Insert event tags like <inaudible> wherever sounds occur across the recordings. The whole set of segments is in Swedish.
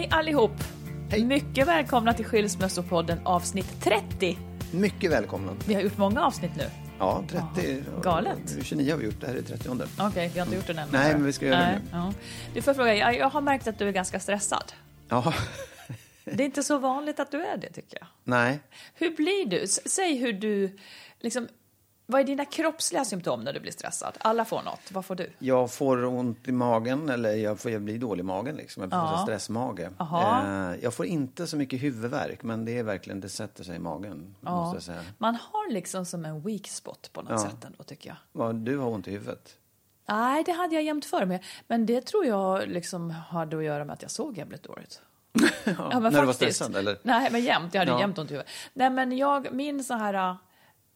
Hej allihop! Mycket välkomna till Skilsmässopodden avsnitt 30. Mycket välkomna. Vi har gjort många avsnitt nu. Ja, 30. galet. 29 har vi gjort, det här är 30. Okej, vi har inte gjort den än. Nej, men vi ska göra det Nej, nu. ja. Du får fråga, jag, jag har märkt att du är ganska stressad. Ja, Det är inte så vanligt att du är det tycker jag. nej. Hur blir du? Säg hur du, liksom, vad är dina kroppsliga symptom när du blir stressad? Alla får något, vad får du? Jag får ont i magen, eller jag, får, jag blir dålig i magen liksom. Jag får Ja. stressmage. Jaha. Eh, jag får inte så mycket huvudvärk, men det är verkligen, det sätter sig i magen. Måste jag säga. Man har liksom som en weak spot på något Ja. sätt ändå tycker jag. Du har ont i huvudet? Nej, det hade jag jämt för mig. Men det tror jag liksom hade att göra med att jag såg jävligt dåligt. <laughs> Ja, när du var stressad, eller? Nej, men jämt. Jag hade Ja. jämt ont i huvudet. Nej, men jag, min så här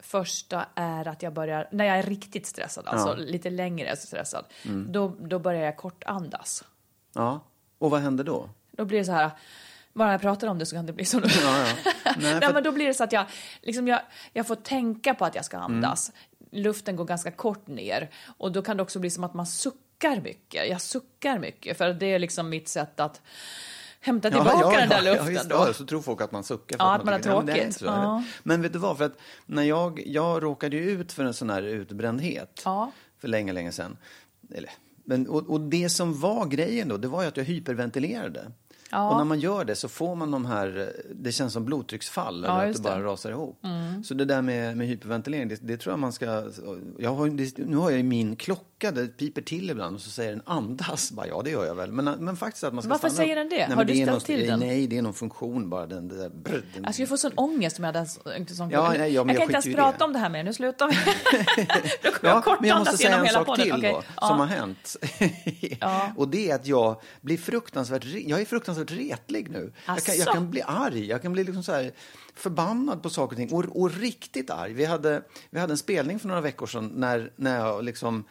första är att jag börjar, när jag är riktigt stressad, alltså Ja. Mm. lite längre stressad, då, då börjar jag kortandas. Ja. Och vad händer då? Då blir det så här, bara jag pratar om det så kan det bli så. Ja, ja. Nej, <laughs> Nej, men då blir det så att jag, liksom jag, jag får tänka på att jag ska Mm. andas. Luften går ganska kort ner och då kan det också bli som att man suckar mycket. Jag suckar mycket för det är liksom mitt sätt att hämta tillbaka den där luften visst, då. Ja, så tror folk att man suckar. För Ja, att att man har det är tråkigt. så. Ja. Men vet du vad? För att när jag, jag råkade ju ut för en sån här utbrändhet Ja. för länge, länge sedan. Eller, men, och, och det som var grejen då, det var ju att jag hyperventilerade. Ja. Och när man gör det så får man de här, det känns som blodtrycksfall, Ja, eller att det bara det. Mm. rasar ihop. Så det där med, med hyperventilering, det, det tror jag man ska, jag har, det, nu har jag ju min klocka, det piper till ibland och så säger den andas. Bara, ja, det gör jag väl. Men, men faktiskt att man ska Varför stanna säger den det? Nej, Har du ställt någon- till den? Nej, det är någon funktion bara. Den, där, brr, den, Jag skulle få sån ångest om jag hade en sån Ja, nej, ja, men Jag kan jag inte ens prata om det här mer, nu slutar vi. <laughs> Då kommer jag Ja, men jag måste säga en sak podden. till då, Ja. som har hänt. <laughs> Ja. Och det är att jag blir fruktansvärt, jag är fruktansvärt retlig nu. Jag kan, jag kan bli arg, jag kan bli liksom så förbannad på saker och ting. Och, och riktigt arg. Vi hade, vi hade en spelning för några veckor sedan när, när jag liksom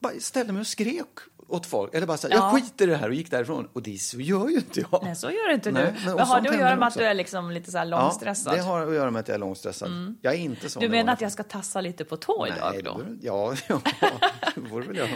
bara ställde mig och skrek åt folk. Eller bara så här, Ja. jag skiter i det här och gick därifrån. Och det så gör ju inte jag. Nej, så gör inte Nej, du. men- har det att göra med att också. du är liksom lite så här långstressad? Ja, det har att göra med att jag är långstressad. Jag är inte sån. Du menar att jag ska tassa lite på tå fall. idag Nej, då? det- Ja, <laughs> ja, det vore väl jag.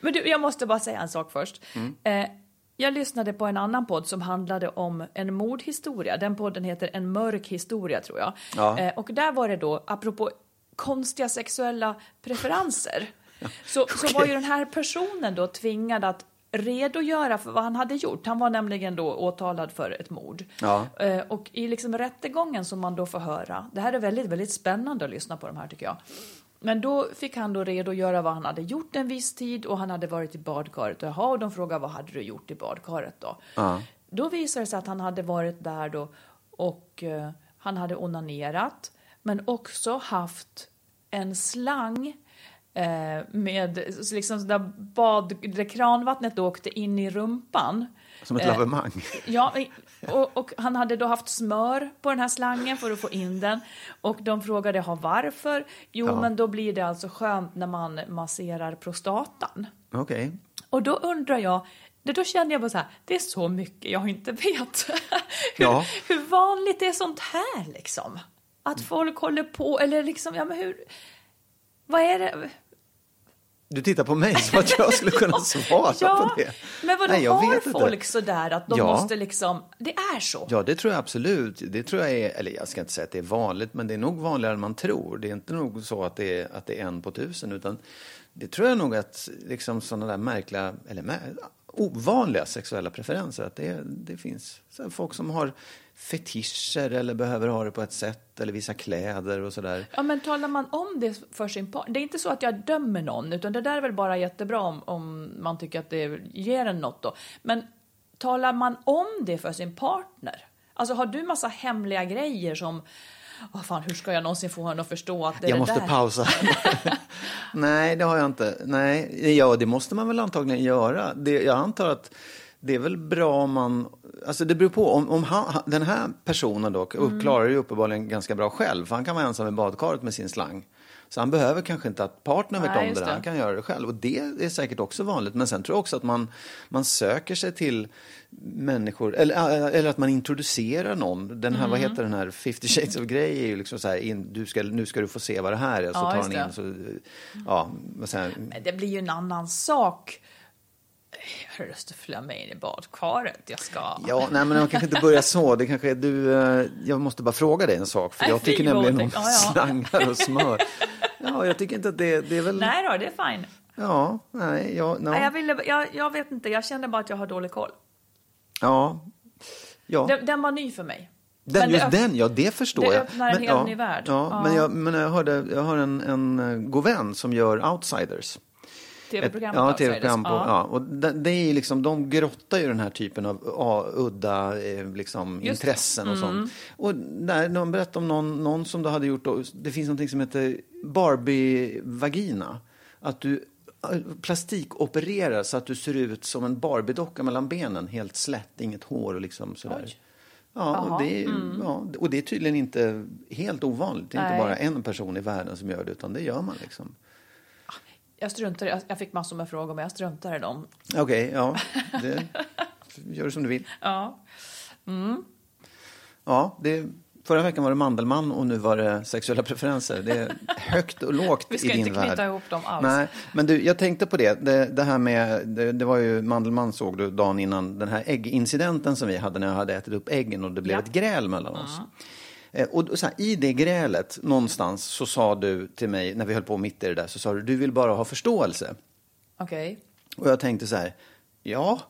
Men du, jag måste bara säga en sak först. Mm. Eh, jag lyssnade på en annan podd som handlade om en mordhistoria. Den podden heter En mörk historia tror jag. Ja. Eh, och där var det då, apropå konstiga sexuella preferenser, <laughs> så, så var ju den här personen då tvingad att redogöra för vad han hade gjort. Han var nämligen då åtalad för ett mord. Ja. Eh, och i liksom rättegången som man då får höra, det här är väldigt, väldigt spännande att lyssna på de här tycker jag. Men då fick han då redogöra vad han hade gjort en viss tid och han hade varit i badkaret. Och, Jaha, och de frågade vad hade du gjort i badkaret då? Ja. Då visade det sig att han hade varit där då och eh, han hade onanerat men också haft en slang eh, med liksom där bad, där kranvattnet då åkte in i rumpan. Som ett Eh, lavemang. Ja, och, och han hade då haft smör på den här slangen för att få in den. Och de frågade ha varför. Jo, Ja. men då blir det alltså skönt när man masserar prostatan. Okej. Och då undrar jag, då känner jag bara så här, det är så mycket jag inte vet. <laughs> hur, Ja. hur vanligt är sånt här liksom? att folk håller på, eller liksom, ja men hur, vad är det? Du tittar på mig som att jag skulle kunna <laughs> svara ja, på det. men vadå, Nej, jag har vet inte. folk sådär att de Ja. måste liksom, det är så? Ja, det tror jag absolut. Det tror jag är, eller jag ska inte säga att det är vanligt, men det är nog vanligare än man tror. Det är inte nog så att det är, att det är en på tusen, utan det tror jag nog att liksom sådana där märkliga, eller ovanliga sexuella preferenser, att det, det finns så här, folk som har fetischer eller behöver ha det på ett sätt, eller vissa kläder och sådär. Ja, men talar man om det för sin partner? Det är inte så att jag dömer någon, utan det där är väl bara jättebra om, om man tycker att det ger en något då. Men talar man om det för sin partner? Alltså har du massa hemliga grejer som, vad fan, hur ska jag någonsin få henne att förstå att det är Jag det måste där? pausa. <laughs> Nej, det har jag inte. Nej, ja, det måste man väl antagligen göra. Det, jag antar att det är väl bra om man... Alltså det beror på. Om, om han, den här personen då Mm. klarar det uppenbarligen ganska bra själv. För han kan vara ensam i badkaret med sin slang. Så han behöver kanske inte att partnern vet om det. det. Han kan göra det själv. Och det är säkert också vanligt. Men sen tror jag också att man, man söker sig till människor. Eller, eller att man introducerar någon. Den här, Mm. vad heter den här 50 shades of Grey är ju liksom så här, in, du ska, nu ska du få se vad det här är. Så Ja, tar han in så, ja? Men det blir ju en annan sak. Jag måste följa med in i badkaret. Jag ska... Ja, nej men man kanske inte börjar så. Det kanske du, eh, jag måste bara fråga dig en sak. För jag tycker nämligen om otäckt. Ja, ja. slangar och smör. Ja, jag tycker inte att det, det är väl... Nej då, det är fine. Ja, nej, ja, no. Nej, jag, ville, jag, jag vet inte, jag kände bara att jag har dålig koll. ja. ja. Den, den var ny för mig. Den, Men det just den, ja det förstår det jag. öppnar en helt ja, ny värld. Ja, Ja. Men, jag, men jag, hörde, jag har en, en god vän som gör Outsiders. TV-programmet Ja, tv-program på, Ja. ja. Och det, det är liksom, de grottar ju den här typen av ja, udda eh, liksom, Just. Mm. intressen och sånt. Och där, de berättade om någon, någon som då hade gjort, då, det finns något som heter Barbie-vagina. Att du eh, plastikopererar så att du ser ut som en Barbie-docka mellan benen, helt slätt, inget hår och liksom sådär. Oj. Ja, och det, är, ja, och det är tydligen inte helt ovanligt. Det är Nej. inte bara en person i världen som gör det, utan det gör man liksom. Jag struntar jag, jag fick massor med frågor men jag struntar i dem. Okej, ja. <laughs> Det, gör som du vill. Ja. Ja, det, förra veckan var det Mandelmann och nu var det sexuella preferenser. Det är högt och lågt <laughs> Vi ska i din inte knyta värld. ihop dem alls. Nej, men du, jag tänkte på det. Det, det här med, det, det var ju Mandelmann såg du dagen innan den här äggincidenten som vi hade när jag hade ätit upp äggen och det blev Ja. ett gräl mellan oss. Eh, Och så här, i det grälet någonstans så sa du till mig, när vi höll på mitt i det där, så sa du, du vill bara ha förståelse. Okej. Och jag tänkte så här, ja,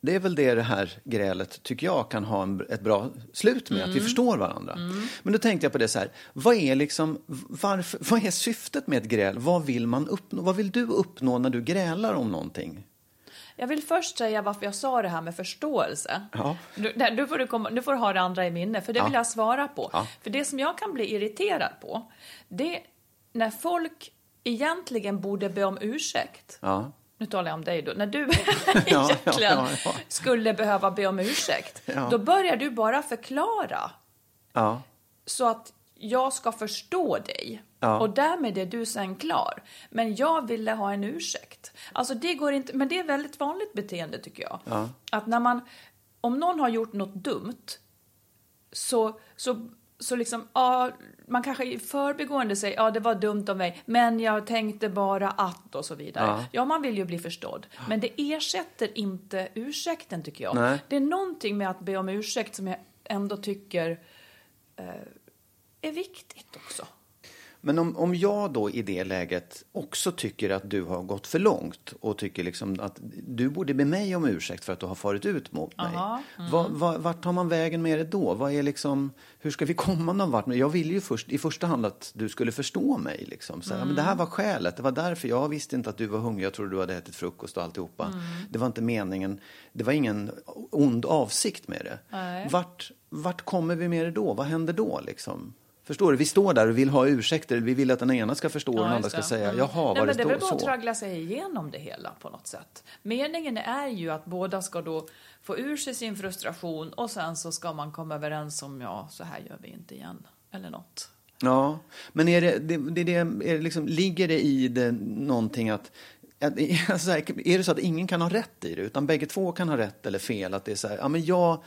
det är väl det det här grälet tycker jag kan ha en, ett bra slut med, att vi förstår varandra. Men då tänkte jag på det så här, vad är liksom, varför, vad är syftet med ett gräl? Vad vill man uppnå? Vad vill du uppnå när du grälar om någonting? Jag vill först säga varför jag sa det här med förståelse. Ja. Du, där, du, får du, komma, du får ha det andra i minne, för det Ja. vill jag svara på. Ja. För det som jag kan bli irriterad på, det är när folk egentligen borde be om ursäkt. Ja. Nu talar jag om dig då. När du <laughs> egentligen skulle behöva be om ursäkt, då börjar du bara förklara så att jag ska förstå dig. Ja. Och därmed är du sen klar. Men jag ville ha en ursäkt. Alltså det går inte, men det är väldigt vanligt beteende tycker jag. Ja. Att när man, om någon har gjort något dumt, så, så, så liksom, ja, man kanske i förbigående säger, ja det var dumt av mig, men jag tänkte bara att och så vidare. Ja. Ja, man vill ju bli förstådd. Men det ersätter inte ursäkten tycker jag. Nej. Det är någonting med att be om ursäkt som jag ändå tycker eh, är viktigt också. Men om, om jag då i det läget också tycker att du har gått för långt och tycker liksom att du borde be mig om ursäkt för att du har farit ut mot mig. Aha, mm. Vad- vad- vart tar man vägen med det då? Vad är liksom, hur ska vi komma någon vart? Jag ville ju först, i första hand att du skulle förstå mig. Liksom. Så, här, men det Mm. här var skälet, det var därför jag visste inte att du var hungrig. Jag trodde du hade ätit frukost och alltihopa. Mm. Det var inte meningen, det var ingen ond avsikt med det. Nej. Vart, vart kommer vi med det då? Vad händer då liksom? Förstår du? Vi står där och vill ha ursäkter. Vi vill att den ena ska förstå och den andra ska det. säga Mm. jaha, Nej, var men det, det är väl bara att så? traggla sig igenom det hela på något sätt. Meningen är ju att båda ska då få ur sig sin frustration och sen så ska man komma överens om ja, så här gör vi inte igen. Eller något. Ja, men är det, det, det, det, är det liksom, ligger det i det någonting att <laughs> alltså, så är det så att ingen kan ha rätt i det, utan bägge två kan ha rätt eller fel? Att det är så här, ja men jag,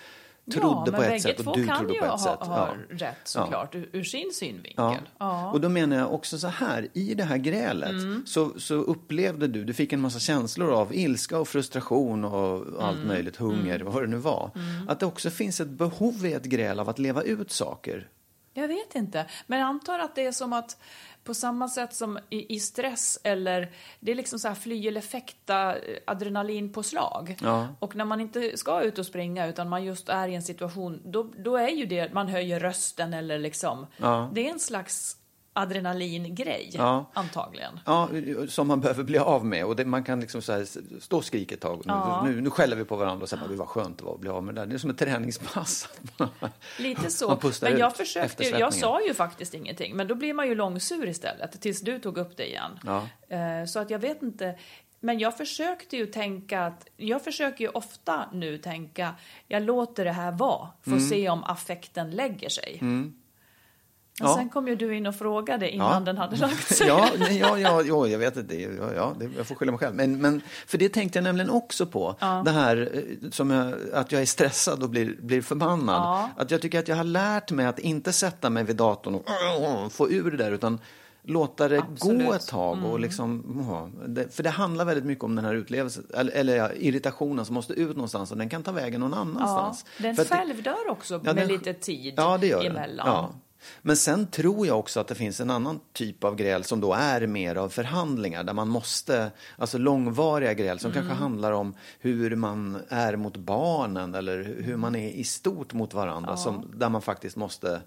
trodde men på ett sätt och du trodde på ett ha, sätt. ha Ja. rätt såklart, ur, ur sin synvinkel. Ja. Ja. Och då menar jag också så här, i det här grälet Mm. så, så upplevde du, du fick en massa känslor av ilska och frustration och allt Mm. möjligt, hunger, vad det nu var. Att det också finns ett behov i ett gräl av att leva ut saker. Jag vet inte, men jag antar att det är som att på samma sätt som i, i stress eller det är liksom så här fly eller fäkta eh, adrenalinpåslag. Ja. Och när man inte ska ut och springa utan man just är i en situation, då, då är ju det, man höjer rösten eller liksom, Ja. det är en slags adrenalingrej Ja. antagligen. Ja, som man behöver bli av med. Och det, man kan liksom så här, stå och skrika ett tag. Ja. Nu, nu skäller vi på varandra och bara, "Gud, vad skönt det var att bli av med det där. Det är som ett träningspass. <laughs> Lite så. Men jag försökte, jag eftersvettningen. sa ju faktiskt ingenting, men då blir man ju långsur istället, tills du tog upp det igen. Ja. Eh, Så att jag vet inte. Men jag försökte ju tänka att, jag försöker ju ofta nu tänka, jag låter det här vara, får Mm. se om affekten lägger sig. Men Ja. sen kom ju du in och frågade innan Ja. den hade lagt sig. <laughs> ja, nej, ja, ja, ja, jag vet inte. Ja, ja, jag får skylla mig själv. Men, men, för det tänkte jag nämligen också på. Det här eh, som jag, att jag är stressad och blir, blir förbannad. Ja. Att jag tycker att jag har lärt mig att inte sätta mig vid datorn och få ur det där. Utan låta det Absolut. Mm. gå ett tag. Och liksom, ja, det, för det handlar väldigt mycket om den här utlevelsen, eller, ja, irritationen som måste ut någonstans och den kan ta vägen någon Ja, annanstans. den För att det- själv dör också Ja, med den- lite tid ja, det gör den. emellan. Ja. Men sen tror jag också att det finns en annan typ av gräl som då är mer av förhandlingar där man måste, alltså långvariga gräl som kanske handlar om hur man är mot barnen eller hur man är i stort mot varandra som, där man faktiskt måste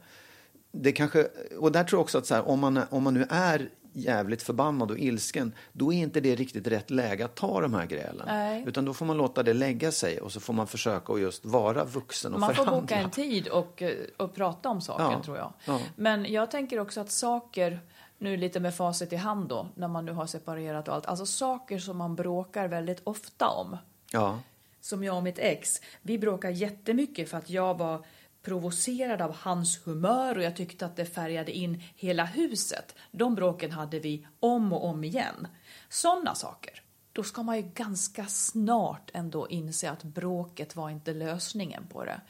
det kanske, och där tror jag också att så här, om, man, om man nu är jävligt förbannad och ilsken, då är inte det riktigt rätt läge att ta de här grälen. Nej. Utan då får man låta det lägga sig och så får man försöka att just vara vuxen och Man får förhandla. boka en tid och, eh, och prata om saken, Ja, tror jag. ja. Men jag tänker också att saker, nu lite med facit i hand då, när man nu har separerat och allt, alltså saker som man bråkar väldigt ofta om. Ja. Som jag och mitt ex, vi bråkade jättemycket för att jag var provocerad av hans humör och jag tyckte att det färgade in hela huset. De bråken hade vi om och om igen. Sådana saker. Då ska man ju ganska snart ändå inse att bråket var inte lösningen på det.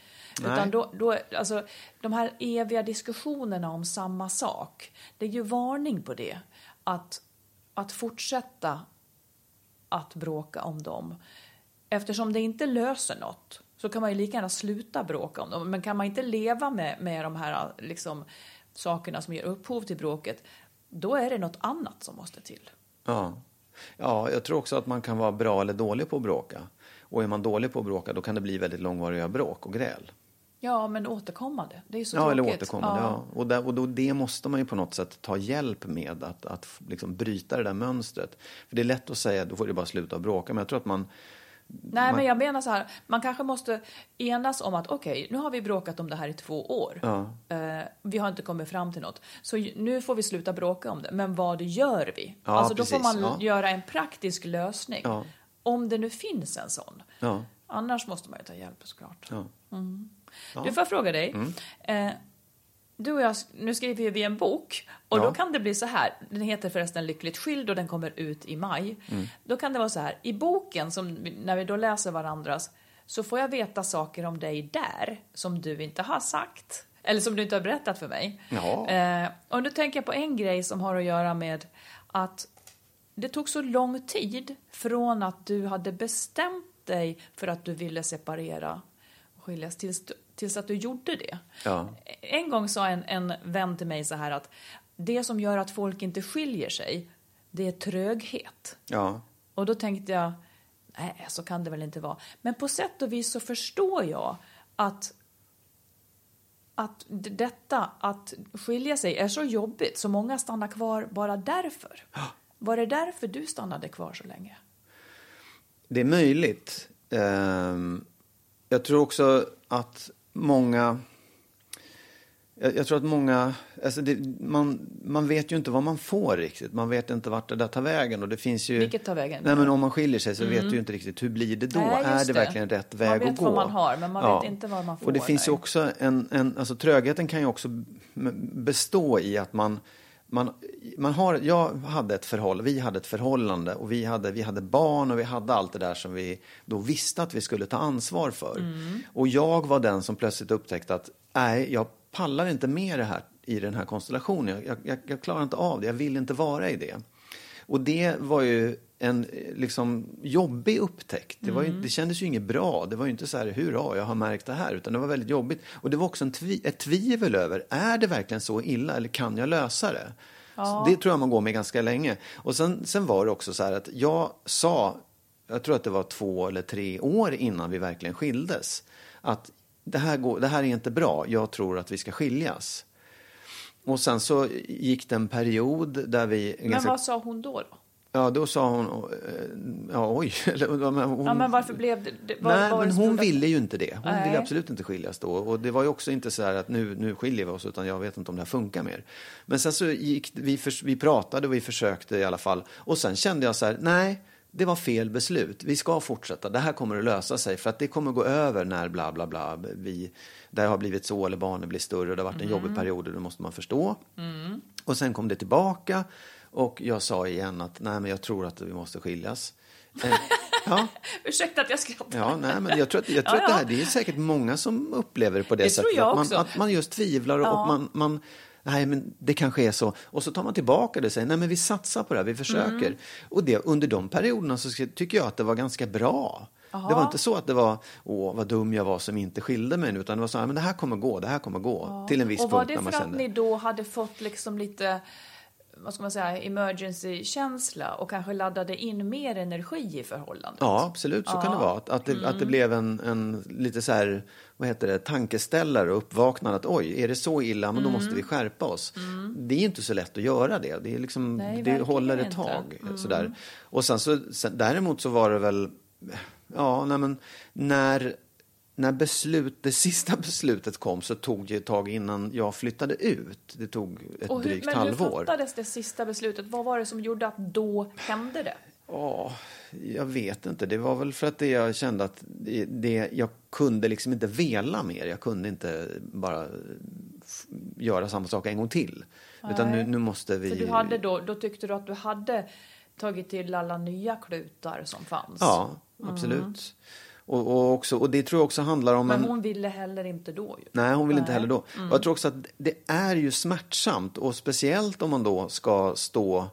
Nej. Utan då, då, alltså, de här eviga diskussionerna om samma sak, det är ju varning på det. Att, att fortsätta att bråka om dem. Eftersom det inte löser något så kan man ju lika gärna sluta bråka om dem. Men kan man inte leva med, med de här liksom, sakerna som ger upphov till bråket, då är det något annat som måste till. Ja. ja, jag tror också att man kan vara bra eller dålig på att bråka. Och är man dålig på att bråka då kan det bli väldigt långvariga bråk och gräl. Ja, men återkommande. Det är så Ja, tråkigt. eller återkommande. Ja. Och, där, och då, det måste man ju på något sätt ta hjälp med, att, att liksom bryta det där mönstret. För det är lätt att säga, då får det bara sluta bråka. Men jag tror att man... Nej, man- men jag menar så här, man kanske måste enas om att okej, nu har vi bråkat om det här i två år. Ja. Eh, vi har inte kommit fram till något. Så nu får vi sluta bråka om det. Men vad gör vi? Ja, alltså då får man ja. göra en praktisk lösning. Om det nu finns en sån. Annars måste man ju ta hjälp såklart. Ja. Du, får fråga dig? Mm. Eh, du och jag, nu skriver vi en bok och Ja. då kan det bli så här. Den heter förresten Lyckligt skild och den kommer ut i maj. Mm. Då kan det vara så här. I boken, som, när vi då läser varandras, så får jag veta saker om dig där som du inte har sagt. Eller som du inte har berättat för mig. Ja. Eh, och nu tänker jag på en grej som har att göra med att det tog så lång tid från att du hade bestämt dig för att du ville separera och skiljas tills, du- tills att du gjorde det. Ja. En gång sa en, en vän till mig så här att det som gör att folk inte skiljer sig, det är tröghet. Ja. Och då tänkte jag, nej, så kan det väl inte vara. Men på sätt och vis så förstår jag att att detta, att skilja sig, är så jobbigt så många stannar kvar bara därför. Var det därför du stannade kvar så länge? Det är möjligt. Ehm, jag tror också att många... Jag, jag tror att många... Alltså det, man, man vet ju inte vad man får riktigt. Man vet inte vart det där tar vägen. Och det finns ju, Vilket tar vägen? Nej, men om man skiljer sig så vet du ju inte riktigt hur blir det då. Nej, är det, verkligen rätt väg Man vet att gå? vad man har, men man vet inte vad man Och det får, finns ju nej. också en, en... Alltså trögheten kan ju också bestå i att man man, man har, jag hade ett förhållande, vi hade ett förhållande och vi hade, vi hade barn och vi hade allt det där som vi då visste att vi skulle ta ansvar för. Och jag var den som plötsligt upptäckte att nej, jag pallar inte med det här i den här konstellationen. Jag, jag, jag klarar inte av det, jag vill inte vara i det. Och det var ju en liksom, jobbig upptäckt. Det, var ju, det kändes ju inget bra. Det var ju inte så här, hurra, jag har märkt det här. Utan det var väldigt jobbigt. Och det var också en tvi ett tvivel över, är det verkligen så illa eller kan jag lösa det? Så Det tror jag man går med ganska länge. Och sen, sen var det också så här att jag sa, jag tror att det var två eller tre år innan vi verkligen skildes, att det här, går, det här är inte bra, jag tror att vi ska skiljas. Och sen så gick det en period där vi... Men ganska- vad sa hon då? då? Ja, då sa hon, eh, ja oj. <laughs> Hon, Ja, men varför blev det... vad, Nej, var det men hon att- ville ju inte det. Hon Nej. ville absolut inte skiljas då. Och det var ju också inte så här att nu, nu skiljer vi oss, utan jag vet inte om det här funkar mer. Men sen så gick vi, förs- vi pratade och vi försökte i alla fall. Och sen kände jag så här, nej, det var fel beslut. Vi ska fortsätta. Det här kommer att lösa sig för att det kommer att gå över när bla bla bla. Vi, det har blivit så eller barnen blir större och det har varit en Mm. jobbig period och det måste man förstå. Och sen kom det tillbaka och jag sa igen att nej men jag tror att vi måste skiljas. Eh, <laughs> ja, Ursäkta att jag skrattar. Ja, nej, men jag tror, att, jag tror Ja, att det här, ja. det är säkert många som upplever det på det, Det sättet. att, man, att man just tvivlar och, Ja. och man, man, nej men det kanske är så. Och så tar man tillbaka det och säger, nej men vi satsar på det här, vi försöker. Mm. Och det, under de perioderna så tycker jag att det var ganska bra. Det var inte så att det var, åh vad dum jag var som inte skilde mig nu, utan det var så här, men det här kommer gå, det här kommer gå. Till en viss Och var punkt det för att kände. ni då hade fått liksom lite, vad ska man säga, emergency-känsla och kanske laddade in mer energi i förhållandet? Ja, absolut, så kan det vara. Att, att, det, Mm. att det blev en, en lite så här, vad heter det, tankeställare och uppvaknande att oj, är det så illa, men då måste Mm. vi skärpa oss. Det är inte så lätt att göra det. Det, är liksom, Nej, det håller ett inte. Mm. tag. Sådär. Och sen så, sen, däremot så var det väl, ja, nej, men när, när beslut, det sista beslutet kom så tog det ett tag innan jag flyttade ut. Det tog ett Och hur, drygt men hur halvår. fattades det sista beslutet? Vad var det som gjorde att då hände det? Ja, jag vet inte. Det var väl för att det jag kände att det, det, jag kunde liksom inte vela mer. Jag kunde inte bara göra samma sak en gång till. Utan nu, nu måste vi... För du hade då, då tyckte du att du hade tagit till alla nya klutar som fanns? Ja, absolut. Och, och, också, och det tror jag också handlar om Men en... hon ville heller inte då ju. Nej, hon vill inte heller då. Och jag tror också att det är ju smärtsamt och speciellt om man då ska stå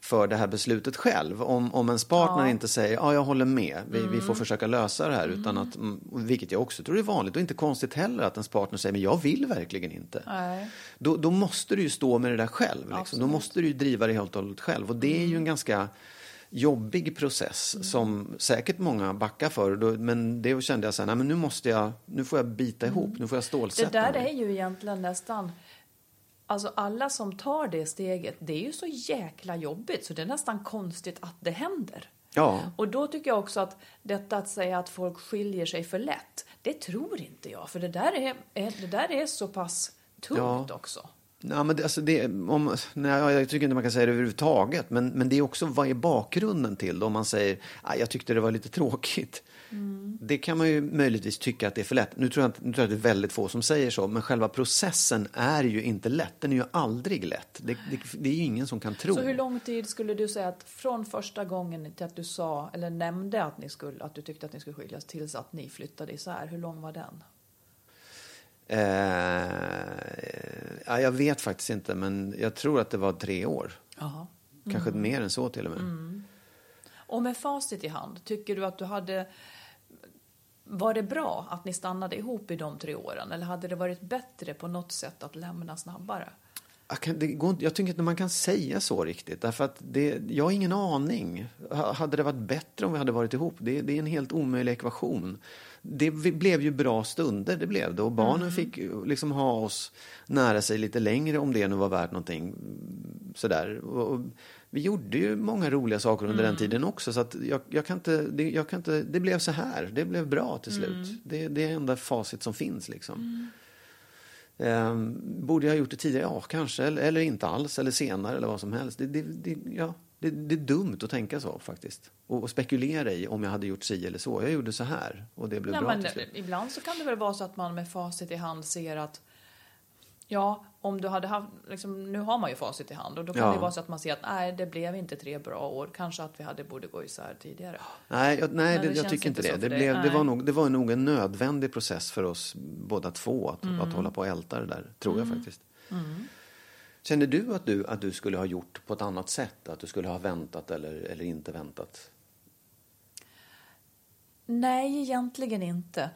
för det här beslutet själv. Om, om ens partner inte säger ja, jag håller med, vi, vi får försöka lösa det här. Utan att, mm, vilket jag också tror är vanligt och inte konstigt heller att ens partner säger men jag vill verkligen inte. Nej. Då, då måste du ju stå med det där själv. Liksom. Då måste du ju driva det helt och hållet själv. Och det är ju en ganska jobbig process som säkert många backar för. Då, men det kände jag men nu måste jag, nu får jag bita ihop, nu får jag Det stålsätta där mig. är ju egentligen nästan... Alltså alla som tar det steget, det är ju så jäkla jobbigt så det är nästan konstigt att det händer. Ja. Och då tycker jag också att detta att säga att folk skiljer sig för lätt, det tror inte jag. För det där är, är, det där är så pass tungt Ja. också. Ja, men det, alltså det, om, nej, jag tycker inte man kan säga det överhuvudtaget. Men, men det är också vad är bakgrunden till det? Om man säger ah, jag tyckte det var lite tråkigt. Det kan man ju möjligtvis tycka att det är för lätt. Nu tror, jag nu tror jag att det är väldigt få som säger så. Men själva processen är ju inte lätt. Den är ju aldrig lätt. Det, det, det är ju ingen som kan tro. Så hur lång tid skulle du säga att från första gången till att du sa eller nämnde att, ni skulle, att du tyckte att ni skulle skiljas tills att ni flyttade isär, hur lång var den? Eh, ja, jag vet faktiskt inte, men jag tror att det var tre år. Jaha. Kanske mer än så till och med. Och med facit i hand, tycker du att du hade... Var det bra att ni stannade ihop i de tre åren? Eller hade det varit bättre på något sätt att lämna snabbare? Jag, kan, det går, inte- jag tycker inte man kan säga så riktigt. Därför att det, jag har ingen aning. Ha- Hade det varit bättre om vi hade varit ihop? Det, det är en helt omöjlig ekvation. Det blev ju bra stunder, det blev det. Och barnen fick ju liksom ha oss nära sig lite längre om det nu var värt någonting. Sådär. Och, och vi gjorde ju många roliga saker under den tiden också. Så att jag, jag, kan inte, det, jag kan inte, det blev så här. Det blev bra till slut. Det, det är enda facit som finns liksom. Ehm, borde jag ha gjort det tidigare? Ja, kanske. Eller, eller inte alls. Eller senare eller vad som helst. Det, det, det, ja, det, det är dumt att tänka så faktiskt. Och, och spekulera i om jag hade gjort si eller så. Jag gjorde så här och det blev Nej, bra men ibland så kan det väl vara så att man med facit i hand ser att Ja, om du hade haft, liksom, nu har man ju facit i hand och då kan Ja. det vara så att man ser att nej, det blev inte tre bra år. Kanske att vi hade borde gå isär tidigare. Nej, jag, nej det det, jag tycker inte det. Det, blev, det, var nog, det var nog en nödvändig process för oss båda två att, Mm. att hålla på och älta det där, tror jag faktiskt. Känner du att, du att du skulle ha gjort på ett annat sätt? Att du skulle ha väntat eller, eller inte väntat? Nej, egentligen inte.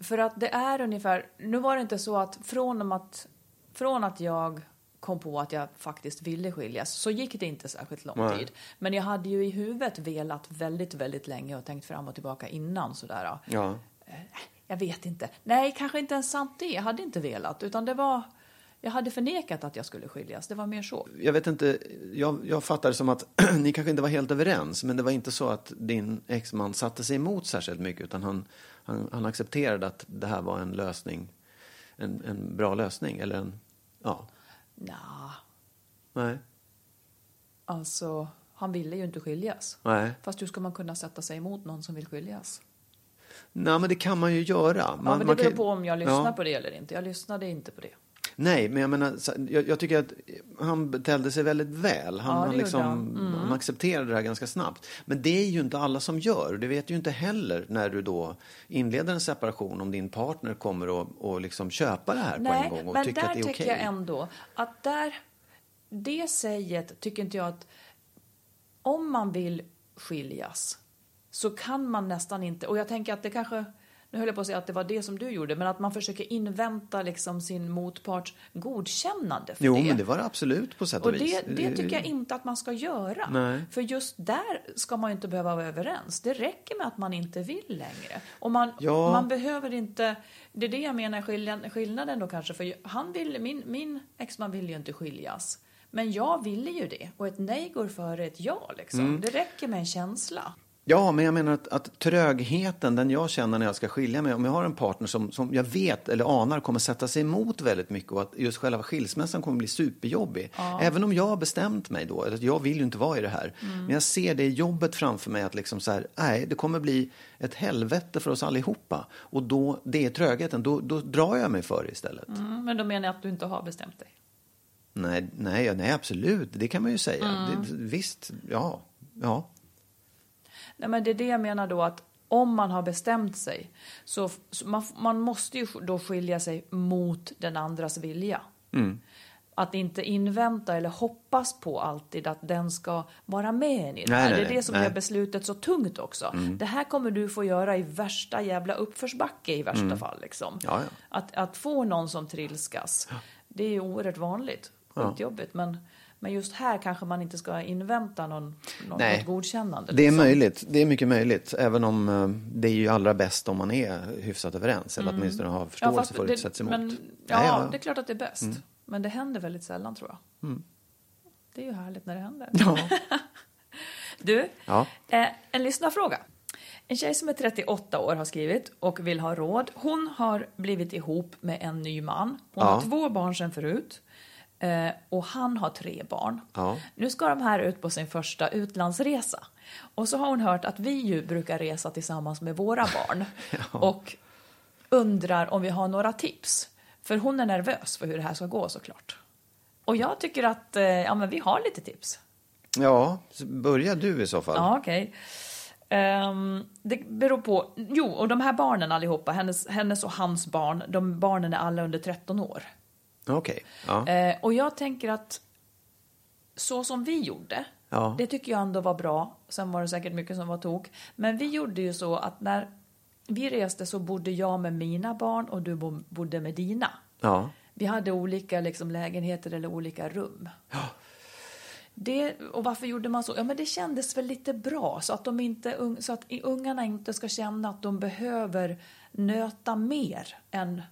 För att det är ungefär, nu var det inte så att från att, från att jag kom på att jag faktiskt ville skiljas så gick det inte särskilt lång Nej. tid. Men jag hade ju i huvudet velat väldigt, väldigt länge och tänkt fram och tillbaka innan sådär. Ja. Jag vet inte. Nej, kanske inte ens sant det. Jag hade inte velat, utan det var, jag hade förnekat att jag skulle skiljas. Det var mer så. Jag vet inte, jag, jag fattar det som att <clears throat> ni kanske inte var helt överens, men det var inte så att din exman satte sig emot särskilt mycket, utan han, han, han accepterade att det här var en lösning, en, en bra lösning, eller en, ja, Nja, nej, alltså, han ville ju inte skiljas. nej. Fast hur ska man kunna sätta sig emot någon som vill skiljas? Nej, men det kan man ju göra. Ja, Man, men det beror på om jag lyssnar Ja. på det eller inte. Jag lyssnade inte på det. Nej, men jag menar, jag, jag tycker att han betedde sig väldigt väl. Han, Ja, det han, liksom. Mm. han accepterade det här ganska snabbt. Men det är ju inte alla som gör. Det vet ju inte heller när du då inleder en separation om din partner kommer att och liksom köpa det här på en gång och men där att det är tycker okej. jag ändå att där, det säget tycker inte jag att om man vill skiljas så kan man nästan inte, och jag tänker att det kanske, nu höll jag på att säga att det var det som du gjorde, men att man försöker invänta liksom sin motparts godkännande för Jo, det. men det var det absolut på sätt och, Och vis. det, det tycker jag inte att man ska göra. Nej. För just där ska man ju inte behöva vara överens. Det räcker med att man inte vill längre. Och man, Ja. man behöver inte... Det är det jag menar skillnaden, skillnaden då kanske. För han vill, min, min exman vill ju inte skiljas. Men jag ville ju det. Och ett nej går före ett ja. Liksom. Mm. Det räcker med en känsla. Ja, men jag menar att, att trögheten, den jag känner när jag ska skilja mig, om jag har en partner som, som jag vet eller anar kommer sätta sig emot väldigt mycket och att just själva skilsmässan kommer bli superjobbig. Även om jag har bestämt mig då, att jag vill ju inte vara i det här, men jag ser det jobbet framför mig att liksom så här, nej, det kommer bli ett helvete för oss allihopa. Och då, det är trögheten, då, då drar jag mig för det istället. Mm, men då menar jag att du inte har bestämt dig. Nej, nej, nej, absolut, det kan man ju säga. Det, visst, ja, ja. Nej, men det är det jag menar då att om man har bestämt sig så, så man, man måste ju då skilja sig mot den andras vilja. Att inte invänta eller hoppas på alltid att den ska vara med en i det Nej, nej, det är det som nej. gör beslutet så tungt också. Det här kommer du få göra i värsta jävla uppförsbacke i värsta fall. Liksom. Ja, ja. Att, att få någon som trilskas, det är ju oerhört vanligt. Skitjobbigt. Men, men just här kanske man inte ska invänta någon, någon, Nej. något godkännande. Det är liksom. möjligt, det är mycket möjligt. Även om eh, det är ju allra bäst om man är hyfsat överens. Eller åtminstone har förståelse fast för att det- sätts emot. Men, ja, ja. Mm. det är klart att det är bäst. Men det händer väldigt sällan tror jag. Det är ju härligt när det händer. Ja. <laughs> Du, Ja. eh, en lyssnarfråga. En tjej som är 38 år har skrivit och vill ha råd. Hon har blivit ihop med en ny man. Hon Ja. har två barn sedan förut. Eh, och han har tre barn. Ja. Nu ska de här ut på sin första utlandsresa. Och så har hon hört att vi ju brukar resa tillsammans med våra <laughs> barn. Och undrar om vi har några tips. För hon är nervös för hur det här ska gå såklart. Och jag tycker att eh, ja, men vi har lite tips. ja, börja du i så fall. Ja, okej. Ehm, det beror på... Jo, och de här barnen allihopa, hennes, hennes och hans barn, de barnen är alla under 13 år. Okej. Ja. Eh, och jag tänker att så som vi gjorde, Ja. det tycker jag ändå var bra. Sen var det säkert mycket som var tok. Men vi gjorde ju så att när vi reste så bodde jag med mina barn och du bo- bodde med dina. ja. Vi hade olika liksom, lägenheter eller olika rum. Det, och varför gjorde man så? Ja, men det kändes väl lite bra så att, de inte, så att ungarna inte ska känna att de behöver nöta mer än,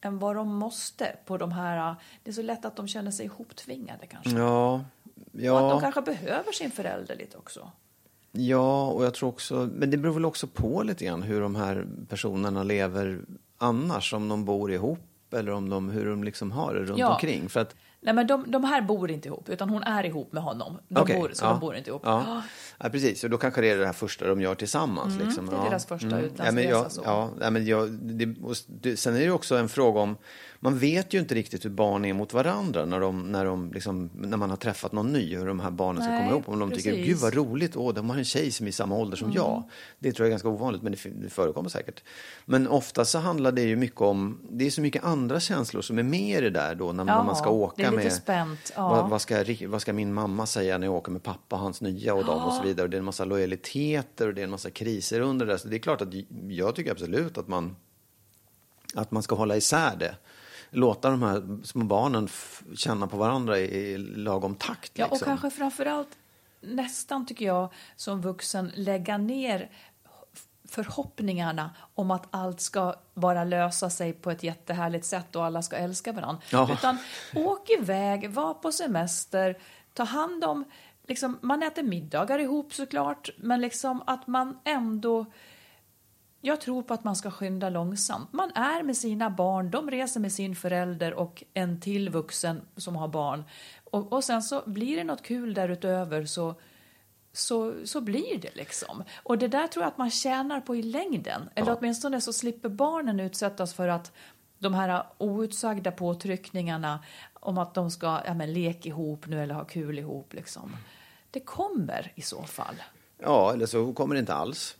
än vad de måste på de här... Det är så lätt att de känner sig ihoptvingade kanske. Ja. Och att de Ja. kanske behöver sin förälder lite också. ja, och jag tror också, men det beror väl också på lite grann hur de här personerna lever annars. Om de bor ihop eller om de, hur de liksom har det runt Ja. omkring. För att, Nej, men de, de här bor inte ihop, utan hon är ihop med honom. De Okej, bor, så ja. de bor inte ihop. Ja. ja, precis. Och då kanske det är det här första de gör tillsammans. liksom. Mm, det är ja. deras första Ja, men utlandsresa, jag, så. ja, ja, men jag, det, och det, sen är det också en fråga om, man vet ju inte riktigt hur barn är mot varandra när, de, när, de liksom, när man har träffat någon ny, hur de här barnen ska Nej, komma ihop. Om de tycker, precis. gud vad roligt, åh, de har en tjej som är i samma ålder som jag. Det tror jag är ganska ovanligt, men det, det förekommer säkert. Men ofta så handlar det ju mycket om, det är så mycket andra känslor som är med i det där då, när Ja, man ska åka det är lite med. spänt, ja. Vad, vad, ska, vad ska min mamma säga när jag åker med pappa, hans nya och dem och så vidare. Och det är en massa lojaliteter och det är en massa kriser under det. Så det är klart att jag tycker absolut att man, att man ska hålla isär det. Låta de här små barnen känna på varandra i, i lagom takt. Ja, och liksom. kanske framförallt nästan tycker jag som vuxen lägga ner förhoppningarna om att allt ska bara lösa sig på ett jättehärligt sätt och alla ska älska varandra. Ja. Utan åk iväg, var på semester, ta hand om, liksom, man äter middagar ihop såklart, men liksom att man ändå jag tror på att man ska skynda långsamt. Man är med sina barn, de reser med sin förälder och en till vuxen som har barn. Och, och sen så blir det något kul därutöver så, så, så blir det liksom. Och det där tror jag att man tjänar på i längden. Eller åtminstone så slipper barnen utsättas för att de här outsagda påtryckningarna om att de ska ja, men, leka ihop nu eller ha kul ihop. Liksom. Det kommer i så fall. Ja, eller så kommer det inte alls.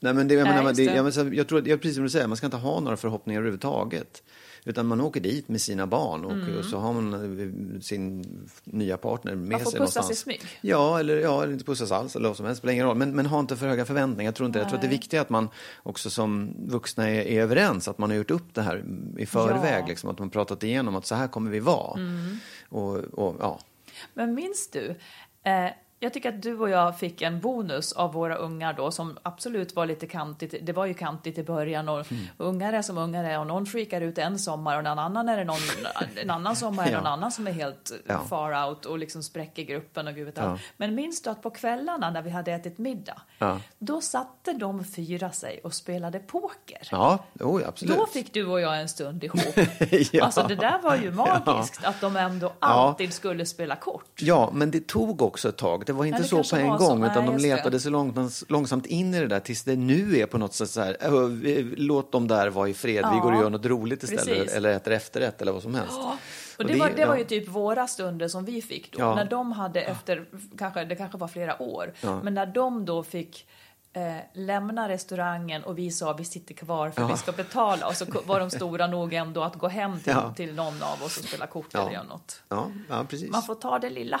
Nej, men det, jag, menar, det, det. jag, menar, jag tror att, jag, precis som du säger, man ska inte ha några förhoppningar överhuvudtaget. Utan man åker dit med sina barn och, och så har man eh, sin nya partner med Man får sig pussas någonstans. i smyg. Ja, eller, ja, eller inte pussas alls, eller vad som helst, spelar ingen roll. Men, men ha inte för höga förväntningar. Jag tror, inte, jag tror att det är viktigt att man också som vuxna är, är överens, att man har gjort upp det här i förväg, Ja. liksom, att man pratat igenom att så här kommer vi vara. Och, och, ja. Men minns du? Eh, jag tycker att du och jag fick en bonus av våra ungar då som absolut var lite kantigt. Det var ju kantigt i början och Mm. ungar är som ungar är och någon freakar ut en sommar och en annan är det någon, <laughs> en annan sommar är det någon Ja. annan som är helt Ja. far out och liksom spräcker gruppen och gud vet Ja. Men minns du att på kvällarna när vi hade ätit middag, Ja. då satte de fyra sig och spelade poker. Ja, jo, absolut. Då fick du och jag en stund ihop. <laughs> Ja. Alltså det där var ju magiskt att de ändå alltid skulle spela kort. Ja, men det tog också ett tag. Det var inte Ja, det så på en var så. gång, utan Nej, de det. letade sig långt, långsamt in i det där tills det nu är på något sätt så här, "Ö, vi- låt dem där vara i fred, vi Ja, går och gör något roligt istället, precis. eller äter efterrätt eller vad som helst. Och det, var, det var ja. ju typ våra stunder som vi fick då. Ja. När de hade efter, kanske, det kanske var flera år, Ja. men när de då fick eh, lämna restaurangen och vi sa vi sitter kvar för Ja. vi ska betala och så var de stora <laughs> nog ändå att gå hem till, Ja. till någon av oss och spela kort Ja. eller göra något. Ja, ja, precis. Man får ta det lilla.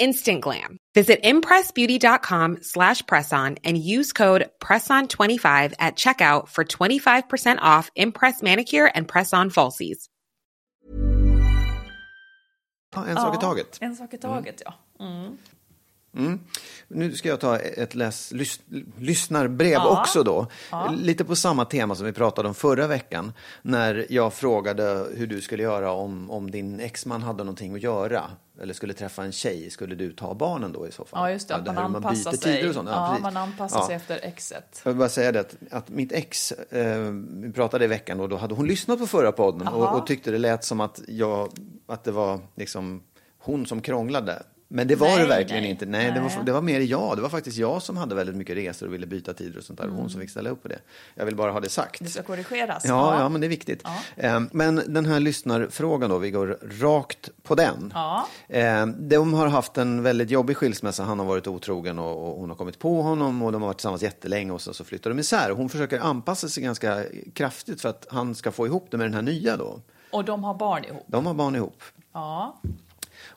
Instant glam. Visit impressbeauty.com slash presson and use code PRESSON25 at checkout for 25% off Impress Manicure and Press-On Falsies. Ja, en sak i taget. En sak i taget, ja. Mm. Mm. Nu ska jag ta ett läs, lys, lyssnarbrev Ja. också då. Lite på samma tema som vi pratade om förra veckan. När jag frågade hur du skulle göra om, om din exman hade någonting att göra. Eller skulle träffa en tjej. Skulle du ta barnen då i så fall? Ja, just det. Att man hur anpassar sig. och sånt. Ja, precis. man anpassar Ja. sig efter exet. Jag vill bara säga det att, att mitt ex, eh, vi pratade i veckan och då hade hon lyssnat på förra podden och, och tyckte det lät som att, jag, att det var liksom hon som krånglade. Men det var Nej, det verkligen nej. inte. Nej, Det, Nej. var, det var mer jag. Det var faktiskt jag som hade väldigt mycket resor och ville byta tider och sånt där. Och hon som fick ställa upp på det. Jag vill bara ha det sagt. Det ska korrigeras. Ja, ja, men det är viktigt. Eh, Men den här lyssnarfrågan då, vi går rakt på den. Ja. Eh, De har haft en väldigt jobbig skilsmässa. Han har varit otrogen och hon har kommit på honom och de har varit tillsammans jättelänge och så, så flyttar de isär. Hon försöker anpassa sig ganska kraftigt för att han ska få ihop det med den här nya då. Och de har barn ihop. De har barn ihop. Ja.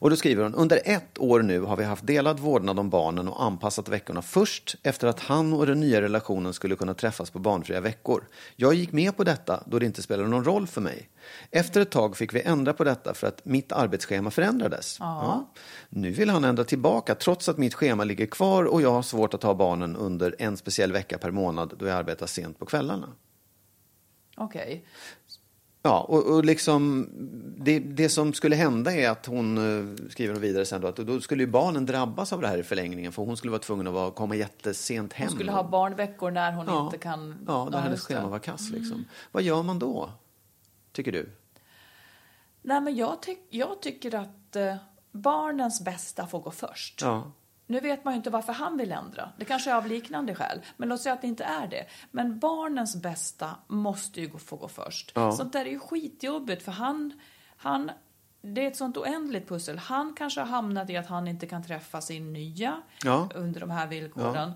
Och då skriver hon, under ett år nu har vi haft delad vårdnad om barnen och anpassat veckorna först efter att han och den nya relationen skulle kunna träffas på barnfria veckor. Jag gick med på detta då det inte spelade någon roll för mig. Efter ett tag fick vi ändra på detta för att mitt arbetsschema förändrades. Ja. Nu vill han ändra tillbaka trots att mitt schema ligger kvar och jag har svårt att ha barnen under en speciell vecka per månad då jag arbetar sent på kvällarna. Okej. Ja, och, och liksom det, det som skulle hända är att hon, eh, skriver hon vidare sen då, att då skulle ju barnen drabbas av det här i förlängningen för hon skulle vara tvungen att vara, komma jättesent hem. Hon skulle ha barnveckor när hon ja. inte kan... Ja, när hennes schema var kass liksom. Vad gör man då? Tycker du? Nej, men jag, tyck- jag tycker att eh, barnens bästa får gå först. Ja. Nu vet man ju inte varför han vill ändra. Det kanske är av liknande skäl. Men låt säga att det inte är det. Men barnens bästa måste ju få gå först. Ja. Sånt där är ju skitjobbigt för han, han, det är ett sånt oändligt pussel. Han kanske har hamnat i att han inte kan träffa sin nya Ja. under de här villkoren.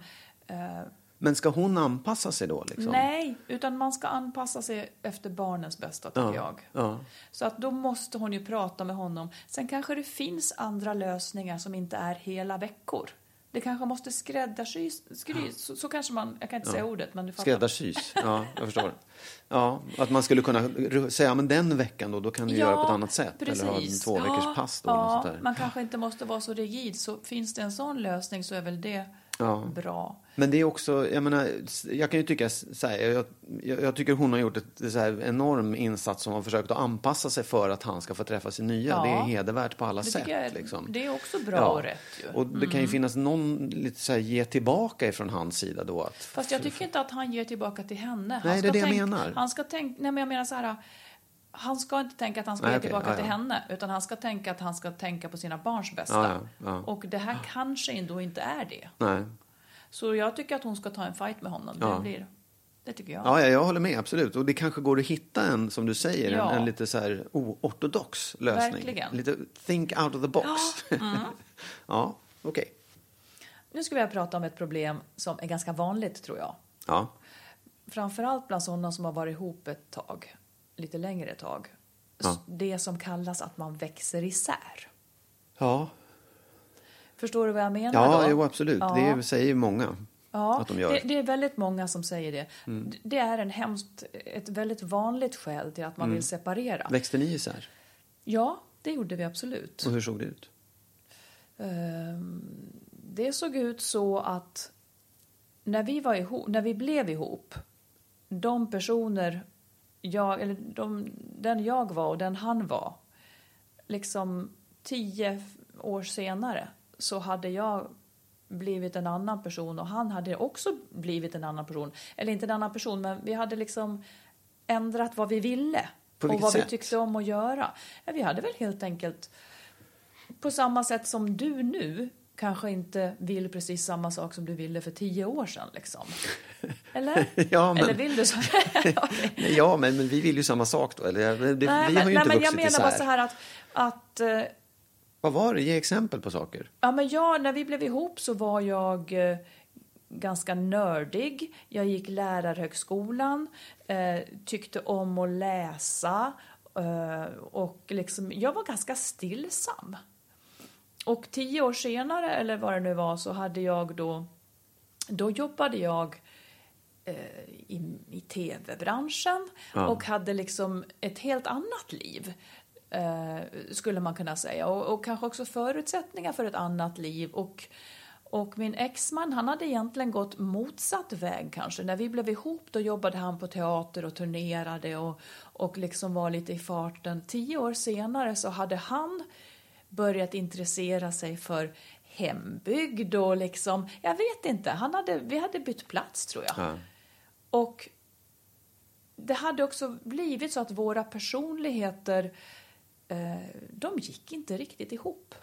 Eh, Men ska hon anpassa sig då? Liksom? Nej, utan man ska anpassa sig efter barnens bästa tycker Ja, jag. ja. Så att då måste hon ju prata med honom. Sen kanske det finns andra lösningar som inte är hela veckor. Det kanske måste skräddarsys, skry, så, så kanske man, jag kan inte säga ordet men du fattar. Skräddarsys, ja, jag förstår. Ja, att man skulle kunna säga, men den veckan då, då kan du göra på ett annat sätt. Eller ha en precis. två veckors Ja, pass då. Ja, man kanske inte måste vara så rigid. Så finns det en sån lösning så är väl det Ja. bra. Men det är också, jag menar, jag kan ju tycka så här, jag, jag, jag tycker hon har gjort ett så här enorm insats som har försökt att anpassa sig för att han ska få träffa sin nya. Ja. Det är hedervärt på alla Det sätt. jag, liksom. det är också bra och rätt ju. Och det kan ju finnas någon lite så här ge tillbaka ifrån hans sida då. Att, Fast jag tycker inte att han ger tillbaka till henne. Han Nej, det är det jag menar. Han ska tänka, nej men jag menar så här. Han ska inte tänka att han ska Nej, ge tillbaka ja, till ja. henne. Utan han ska tänka att han ska tänka på sina barns bästa. Ja, ja, ja. Och det här kanske ändå inte är det. Nej. Så jag tycker att hon ska ta en fight med honom. Ja. Det, blir, det tycker jag. Ja, ja, jag håller med, absolut. Och det kanske går att hitta en, som du säger, Ja. en, en lite så här oortodox lösning. Verkligen. Lite think out of the box. Ja, <laughs> Ja, mm. okej. Nu ska vi prata om ett problem som är ganska vanligt tror jag. Ja. Framförallt bland sådana som har varit ihop ett tag. Lite längre tag. Ja. Det som kallas att man växer isär. Ja, Förstår du vad jag menar ja då? jo, absolut. Ja. Det säger många Ja, de. Mm. Det, det är väldigt många som säger det. D- Det är en hemskt, ett väldigt vanligt skäl till att man Mm. vill separera. Växte ni isär? Ja, det gjorde vi absolut. Och hur såg det ut? Ehm, Det såg ut så att när vi, var ihop, när vi blev ihop, de personer, jag, eller de, den jag var och den han var, liksom tio år senare så hade jag blivit en annan person och han hade också blivit en annan person. Eller inte en annan person, men vi hade liksom ändrat vad vi ville. Och vad sätt? vi tyckte om att göra. Vi hade väl helt enkelt på samma sätt som du nu kanske inte vill precis samma sak som du ville för tio år sedan. Liksom. Eller? <laughs> Ja, men- Eller vill du så? <laughs> Nej, Ja, men, men vi vill ju samma sak då. Eller, det, Nej, vi har ju nej, inte men jag menar bara så här att, att eh, Vad var det? Ge exempel på saker. ja, men jag, när vi blev ihop så var jag eh, ganska nördig. Jag gick lärarhögskolan, eh, tyckte om att läsa eh, och liksom, jag var ganska stillsam. Och tio år senare, eller vad det nu var, så hade jag då... Då jobbade jag eh, i, i tv-branschen Ja. och hade liksom ett helt annat liv. Eh, skulle man kunna säga. Och, och kanske också förutsättningar för ett annat liv. Och Och min exman, han hade egentligen gått motsatt väg kanske. När vi blev ihop då jobbade han på teater och turnerade och, och liksom var lite i farten. Tio år senare så hade han börjat intressera sig för hembygd och liksom, jag vet inte, han hade, vi hade bytt plats tror jag. Ja. Och det hade också blivit så att våra personligheter, eh, de gick inte riktigt ihop.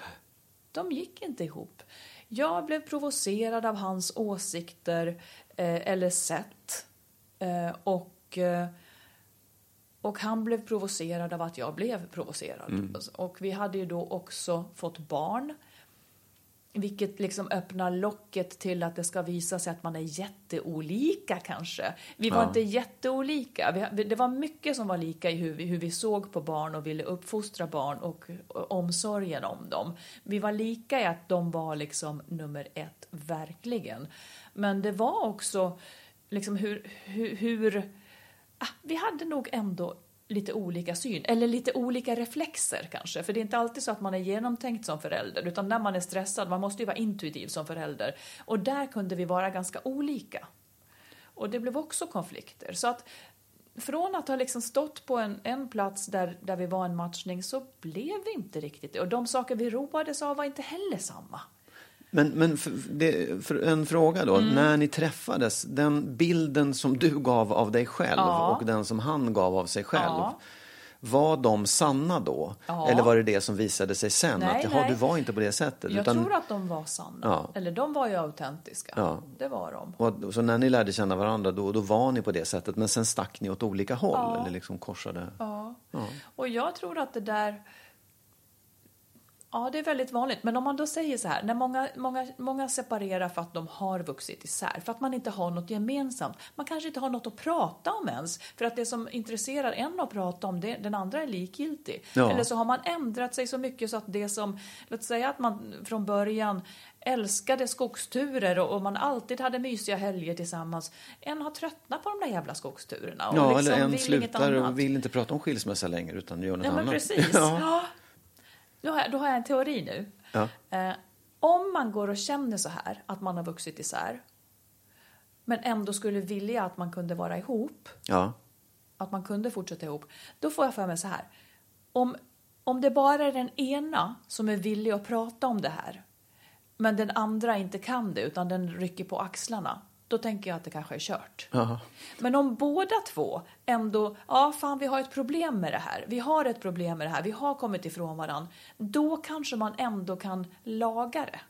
De gick inte ihop. Jag blev provocerad av hans åsikter eh, eller sätt. Eh, och, eh, och han blev provocerad av att jag blev provocerad. Och vi hade ju då också fått barn. Vilket liksom öppnar locket till att det ska visa sig att man är jätteolika kanske. Vi var inte jätteolika. Vi, det var mycket som var lika i hur vi, hur vi såg på barn och ville uppfostra barn och, och omsorgen om dem. Vi var lika i att de var liksom nummer ett, verkligen. Men det var också liksom hur, hur, hur Ah, vi hade nog ändå lite olika syn, eller lite olika reflexer kanske. För det är inte alltid så att man är genomtänkt som förälder, utan när man är stressad, man måste ju vara intuitiv som förälder. Och där kunde vi vara ganska olika. Och det blev också konflikter. Så att från att ha liksom stått på en, en plats där, där vi var en matchning så blev vi inte riktigt det. Och de saker vi roades av var inte heller samma. Men, men för, det, för en fråga då. Mm. När ni träffades, den bilden som du gav av dig själv Ja. och den som han gav av sig själv. Ja. Var de sanna då? Ja. Eller var det det som visade sig sen? Nej, att nej. du var inte på det sättet. Jag utan, tror att de var sanna. Ja. Eller de var ju autentiska. Ja. Det var de. och, så när ni lärde känna varandra då, då var ni på det sättet. Men sen stack ni åt olika håll. Eller liksom korsade. Ja. Och jag tror att det där... Ja, det är väldigt vanligt. Men om man då säger så här, när många, många, många separerar för att de har vuxit isär, för att man inte har något gemensamt. Man kanske inte har något att prata om ens, för att det som intresserar en att prata om, det, den andra är likgiltig. Ja. Eller så har man ändrat sig så mycket så att det som, låt säga att man från början älskade skogsturer och, och man alltid hade mysiga helger tillsammans. En har tröttnat på de där jävla skogsturerna. Och Ja, liksom eller en vill slutar och vill inte prata om skilsmässa längre utan gör något men annat. precis. <laughs> Ja. Då, har jag, då har jag en teori nu. Ja. Eh, om man går och känner så här, att man har vuxit isär, men ändå skulle vilja att man kunde vara ihop, ja. att man kunde fortsätta ihop, då får jag för mig så här. Om, om det bara är den ena som är villig att prata om det här, men den andra inte kan det, utan den rycker på axlarna, då tänker jag att det kanske är kört. Ja. Men om båda två ändå, ja fan vi har ett problem med det här, vi har ett problem med det här, vi har kommit ifrån varandra, då kanske man ändå kan laga det.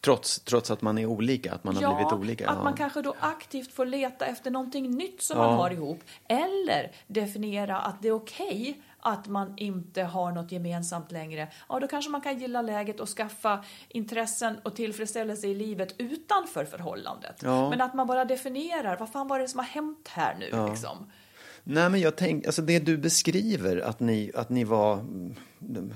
Trots, trots att man är olika, att man har blivit olika. att ja. man kanske då aktivt får leta efter någonting nytt som Ja. man har ihop. Eller definiera att det är okej att man inte har något gemensamt längre. Ja, då kanske man kan gilla läget och skaffa intressen och tillfredsställelse i livet utanför förhållandet. Ja. Men att man bara definierar, vad fan var det som har hänt här nu liksom? Nej, men jag tänker, alltså det du beskriver, att ni, att ni var,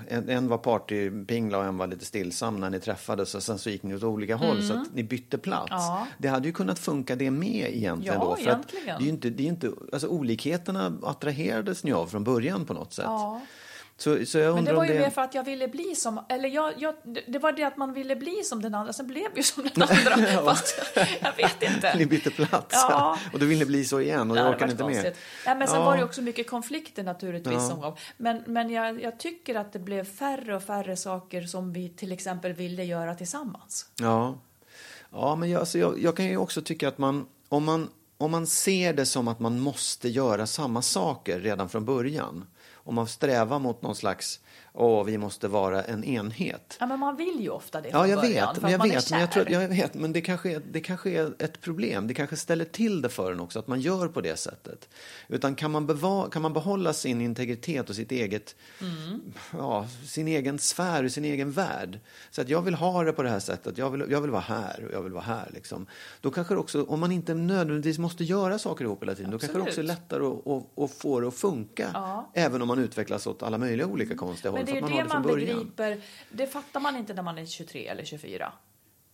en, en var partypingla och en var lite stillsam när ni träffades och sen så gick ni åt olika håll så att ni bytte plats. Mm. Ja. Det hade ju kunnat funka det med egentligen Ja, då. För att egentligen. det är inte, det är inte, alltså olikheterna attraherades ni av från början på något sätt. Ja. Så, så Men det var ju det... mer för att jag ville bli som, eller jag, jag, det var det att man ville bli som den andra, sen blev vi som den <laughs> andra. Fast jag vet inte. Ni bytte plats. Ja. Och då vill ni bli så igen och Ja, orkar var inte konstigt. Nej, men sen Ja. var det också mycket konflikter naturligtvis Ja. som gång. Men, men jag, jag tycker att det blev färre och färre saker som vi till exempel ville göra tillsammans. Ja, ja men jag, alltså jag, jag kan ju också tycka att man om, man, om man ser det som att man måste göra samma saker redan från början, om man strävar mot någon slags, åh, vi måste vara en enhet. Ja, men man vill ju ofta det Ja, jag början, vet, men jag vet, men jag, tror, jag vet, men det kanske, är, det kanske är ett problem. Det kanske ställer till det för en också, att man gör på det sättet. Utan kan man, beva, kan man behålla sin integritet och sitt eget, Mm. ja, sin egen sfär, och sin egen värld. Så att jag vill ha det på det här sättet, jag vill, jag vill vara här och jag vill vara här. Liksom. Då kanske också, om man inte nödvändigtvis måste göra saker ihop hela tiden, då kanske det också är Absolut. lättare att, att, att få det att funka. Ja. Även om man utvecklas åt alla möjliga olika konstiga håll. Det är ju det har man det begriper. Det fattar man inte när man är 23 eller 24.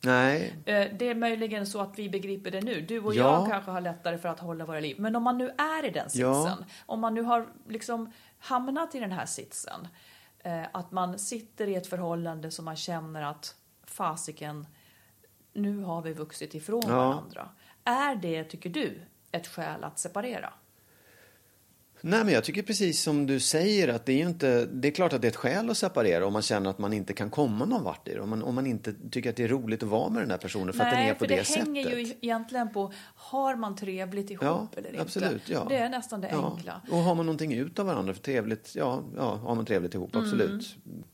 Nej, Eh, Det är möjligen så att vi begriper det nu. Du och Ja. jag kanske har lättare för att hålla våra liv. Men om man nu är i den sitsen, Ja. om man nu har liksom hamnat i den här sitsen, eh, att man sitter i ett förhållande som man känner att fasiken, nu har vi vuxit ifrån Ja. varandra. Är det, tycker du, ett skäl att separera? Nej, men jag tycker precis som du säger att det är inte, det är klart att det är ett skäl att separera om man känner att man inte kan komma någon vart i det. Om man, om man inte tycker att det är roligt att vara med den här personen för att den är på för det, det sättet. hänger ju egentligen på, har man trevligt ihop Ja, eller inte? absolut. Ja. Det är nästan det ja. enkla. Och har man någonting ut av varandra för trevligt, ja, ja har man trevligt ihop, Mm.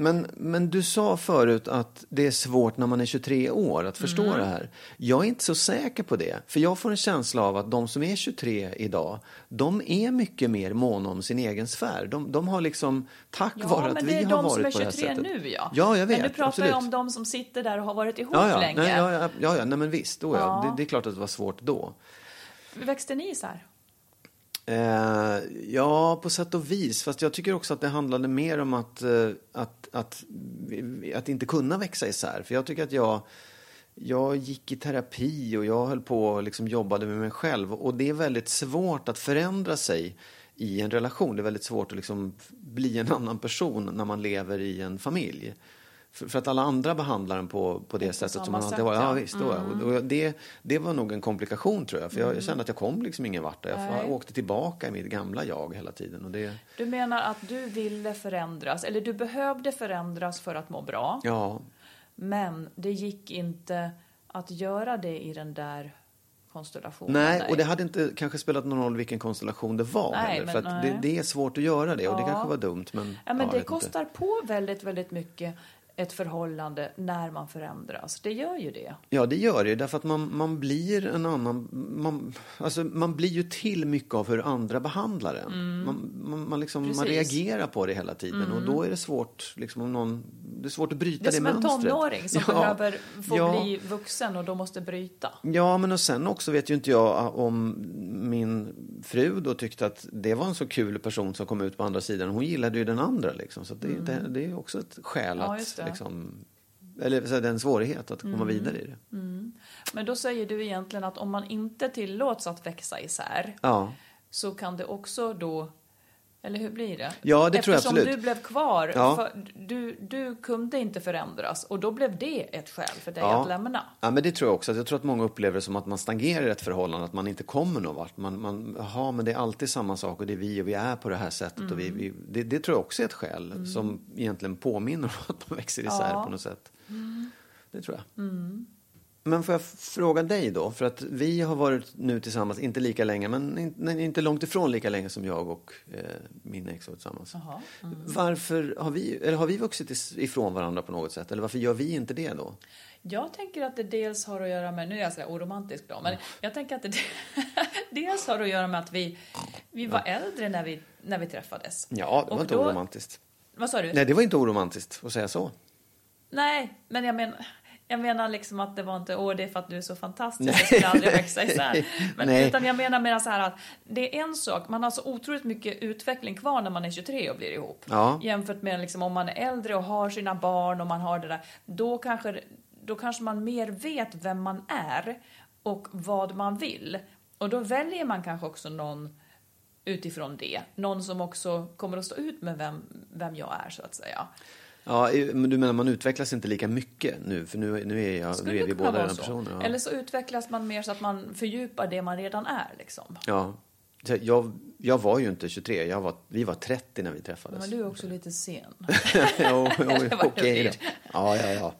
Men, men du sa förut att det är svårt när man är 23 år att förstå Mm. det här. Jag är inte så säker på det. För jag får en känsla av att de som är 23 idag, de är mycket mer måna om sin egen sfär. De, de har liksom, tack Ja, vare att men vi det är har de varit som är på det här 23 sättet. nu ja. Ja, jag vet. Men du pratar absolut. ju om de som sitter där och har varit ihop Ja, ja, länge. nej, ja, ja, ja, ja, nej men visst, då, ja. Ja. Det, det är klart att det var svårt då. Växte ni isär? Eh, ja, på sätt och vis. Fast jag tycker också att det handlade mer om att, eh, att, att, att inte kunna växa isär. För jag tycker att jag, jag gick i terapi och jag höll på och liksom jobbade med mig själv. Och det är väldigt svårt att förändra sig i en relation. Det är väldigt svårt att liksom bli en annan person när man lever i en familj. För, för att alla andra behandlar en på, på det På sättet som man alltid sätt, var. Ja, ja. visst, då, och, och det, det var nog en komplikation tror jag. För jag, jag kände att jag kom liksom ingen vart. Jag Nej. åkte tillbaka i mitt gamla jag hela tiden. Och det, Du menar att du ville förändras, eller du behövde förändras för att må bra. ja, Men det gick inte att göra det i den där konstellationen. nej, och det hade inte kanske spelat någon roll vilken konstellation det var Nej, heller. men För det, det är svårt att göra det och det Ja. kanske var dumt. Men, Ja, men jag det kostar Inte. på väldigt, väldigt mycket ett förhållande när man förändras. Det gör ju det. Ja, det gör det. Därför att man, man blir en annan... Man, alltså, man blir ju till mycket av hur andra behandlar en. Man, man, man, liksom, man Mm. Mm. reagerar på det hela tiden. Och då är det svårt, liksom, om någon, det är svårt att bryta Det det, är som en mönstret. tonåring som <laughs> Ja. behöver få Ja. bli vuxen och då måste bryta. Ja, men och sen också vet ju inte jag om min fru då tyckte att det var en så kul person som kom ut på andra sidan. Hon gillade ju den andra liksom. Så det, det, det är också ett skäl Mm. Ja, att. Liksom, eller så är det en svårighet att komma Mm. vidare i det. Men då säger du egentligen att om man inte tillåts att växa isär Ja. så kan det också då eller hur blir det? Ja, det tror jag Eftersom absolut. du blev kvar, Ja. för, du, du kunde inte förändras och då blev det ett skäl för dig Ja. att lämna. Ja, men det tror jag också. Jag tror att många upplever det som att man stagnerar i ett förhållande, att man inte kommer någon vart. Man, man, jaha, men det är alltid samma sak och det är vi och vi är på det här sättet. Och vi, Mm. vi, det, det tror jag också är ett skäl som egentligen påminner om att man växer isär Ja. Mm. på något sätt. Det tror jag. Men får jag fråga dig då, för att vi har varit nu tillsammans, inte lika länge, men inte, inte långt ifrån lika länge som jag och eh, min ex var tillsammans. Mm. Varför har vi, eller har vi vuxit ifrån varandra på något sätt? Eller varför gör vi inte det då? Jag tänker att det dels har att göra med, nu är jag så här oromantisk då, Mm. men jag tänker att det <laughs> dels har att göra med att vi, vi var äldre när vi, när vi träffades. Ja, det var Och inte då- oromantiskt. Vad sa du? Nej, det var inte oromantiskt att säga så. Nej, men jag menar, jag menar liksom att det var inte, åh det är för att du är så fantastisk, jag skulle aldrig växa isär. <laughs> Men, Nej. utan jag menar mer så här att det är en sak, man har så otroligt mycket utveckling kvar när man är 23 och blir ihop. Ja. Jämfört med liksom om man är äldre och har sina barn och man har det där, då kanske, då kanske man mer vet vem man är och vad man vill. Och då väljer man kanske också någon utifrån det. Någon som också kommer att stå ut med vem, vem jag är så att säga. Ja, men du menar man utvecklas inte lika mycket nu? För nu, nu är, jag, Skulle nu är det vi båda så? personer. Ja. Eller så utvecklas man mer så att man fördjupar det man redan är. Liksom. ja. Jag, jag var ju inte 23, jag var, vi var 30 när vi träffades. Men du är också lite sen. <laughs> jo, jo, <laughs> det okej blir. då. Ja, ja, ja.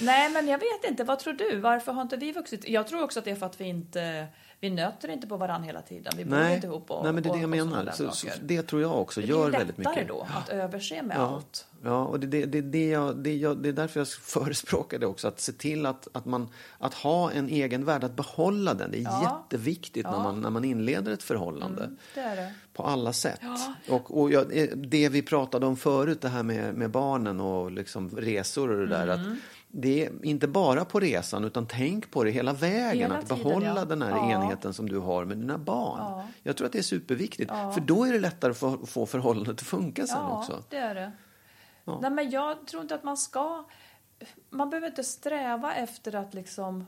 Nej, men jag vet inte. Vad tror du? Varför har inte vi vuxit? Jag tror också att det är för att vi inte... Vi nöter inte på varandra hela tiden. Vi bor Nej, inte ihop och, nej, men det är det jag menar. Så, så, det tror jag också det gör blir väldigt lättare mycket. då att överse med Ja, allt. Ja och det, det, det, det, jag, det, jag, det är därför jag <laughs> förespråkar det också. Att se till att, att, man, att ha en egen värld, att behålla den. Det är Ja. jätteviktigt När, Ja. man, när man inleder ett förhållande. Mm, det är det. På alla sätt. Ja. Och, och jag, eh, det vi pratade om förut, det här med, med barnen och liksom resor och det där. Mm. Att det är inte bara på resan, utan tänk på det hela vägen. Hela att tiden, behålla ja. den här Ja. enheten som du har med dina barn. Ja. Jag tror att det är superviktigt. För då är det lättare att få, förhållandet att funka sen Ja, också. det är det. Ja. Nej, men jag tror inte att man ska... Man behöver inte sträva efter att liksom...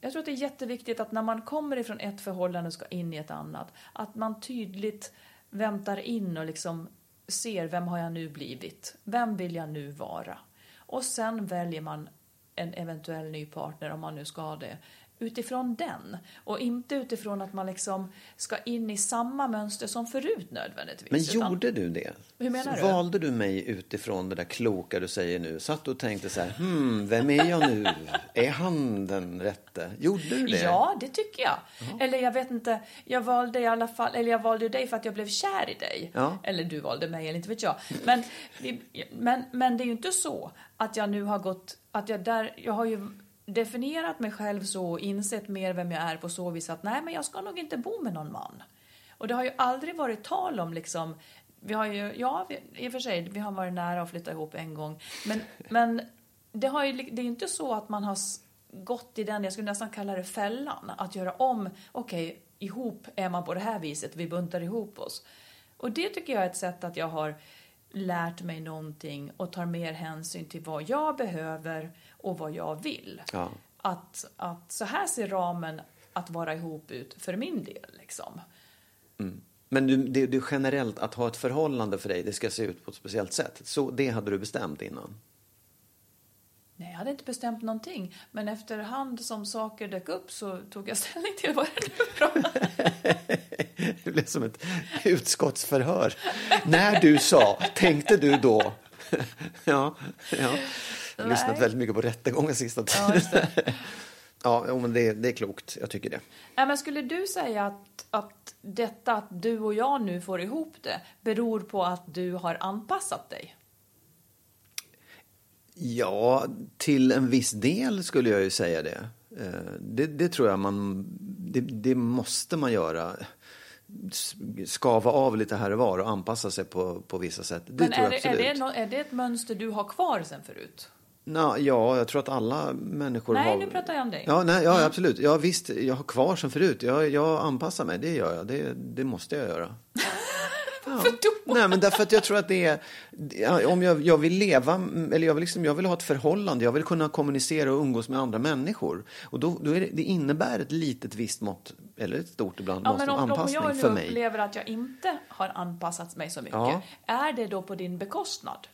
Jag tror att det är jätteviktigt att när man kommer ifrån ett förhållande och ska in i ett annat, att man tydligt väntar in och liksom ser vem har jag nu blivit? Vem vill jag nu vara? Och sen väljer man en eventuell ny partner, om man nu ska ha det, utifrån den. Och inte utifrån att man liksom ska in i samma mönster som förut nödvändigtvis. Men utan- gjorde du det? Hur menar du? Valde du mig utifrån det där kloka du säger nu? Satt och tänkte så här, hmm, vem är jag nu? Är han den rätte? Gjorde du det? Ja, det tycker jag. Eller jag vet inte, jag valde i alla fall, eller jag valde dig för att jag blev kär i dig. Ja. Eller du valde mig, eller inte vet jag. Men, men, men det är ju inte så att jag nu har gått, att jag där, jag har ju definierat mig själv så och insett mer vem jag är på så vis att nej, men jag ska nog inte bo med någon man. Och det har ju aldrig varit tal om liksom, vi har ju, ja, vi, i och för sig, vi har varit nära att flytta ihop en gång. Men, <laughs> men det, har ju, det är ju inte så att man har gått i den, jag skulle nästan kalla det fällan, att göra om, okej, ihop är man på det här viset, vi buntar ihop oss. Och det tycker jag är ett sätt att jag har lärt mig någonting och tar mer hänsyn till vad jag behöver och vad jag vill. Ja. Att, att så här ser ramen att vara ihop ut för min del. Liksom. Men du, det, är generellt att ha ett förhållande för dig, det ska se ut på ett speciellt sätt. Så det hade du bestämt innan? Nej, jag hade inte bestämt någonting. Men efterhand som saker dök upp så tog jag <laughs> ställning till vad det. <laughs> Det blev som ett utskottsförhör. När du sa, tänkte du då? <laughs> ja, ja. Har lyssnat Nej. väldigt mycket på rättegången sista tiden. <laughs> Ja, det. Ja, men det, det är klokt. Jag tycker det. Nej, men skulle du säga att, att detta att du och jag nu får ihop det beror på att du har anpassat dig? Ja, till en viss del skulle jag ju säga det. Eh, Det, det tror jag man, det, det måste man göra. Skava av lite här och var och anpassa sig på, på vissa sätt. Det Men tror är jag det, är, absolut. det är det ett mönster du har kvar sen förut? Nå, ja, jag tror att alla människor Nej, har... nu pratar jag om dig. Ja, nej, ja absolut. Ja, visst, jag har kvar sen förut. Jag, jag anpassar mig, det gör jag. Det, det måste jag göra. <laughs> Varför då? Nej, men därför att jag tror att det är... ja, Om jag, jag vill leva, eller jag vill, liksom, jag vill ha ett förhållande, jag vill kunna kommunicera och umgås med andra människor. Och då, då är det, det innebär ett litet visst mått, eller ett stort ibland, Ja, mått av om, om anpassning jag nu för mig. upplever att jag inte har anpassat mig så mycket, Ja. är det då på din bekostnad?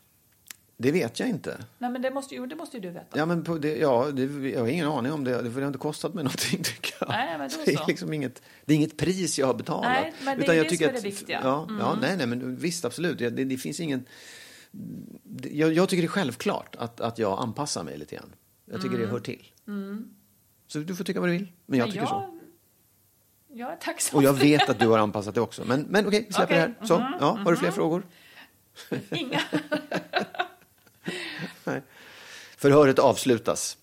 Det vet jag inte. Nej, men det måste, ju- det måste ju du veta. Ja, men på det, ja, det, jag har ingen aning om det. Det har inte kostat mig någonting <laughs> tycker jag. Nej, men det, är så. liksom inget, det är inget pris jag har betalat. Nej, men det är Utan jag det tycker som är det viktiga. Ja, ja, Mm. nej, nej, men visst absolut. Det, det, finns ingen... Jag, jag tycker det är självklart att, att jag anpassar mig lite grann. Jag tycker det hör till. Så du får tycka vad du vill. Men jag Men tycker så. Jag är tacksam Och jag vet att du har anpassat det också. Men, men okej, vi släpper Okej, det här. Så, mhm, ja, har du fler frågor? Inga. <laughs> <laughs> <laughs> Förhöret avslutas.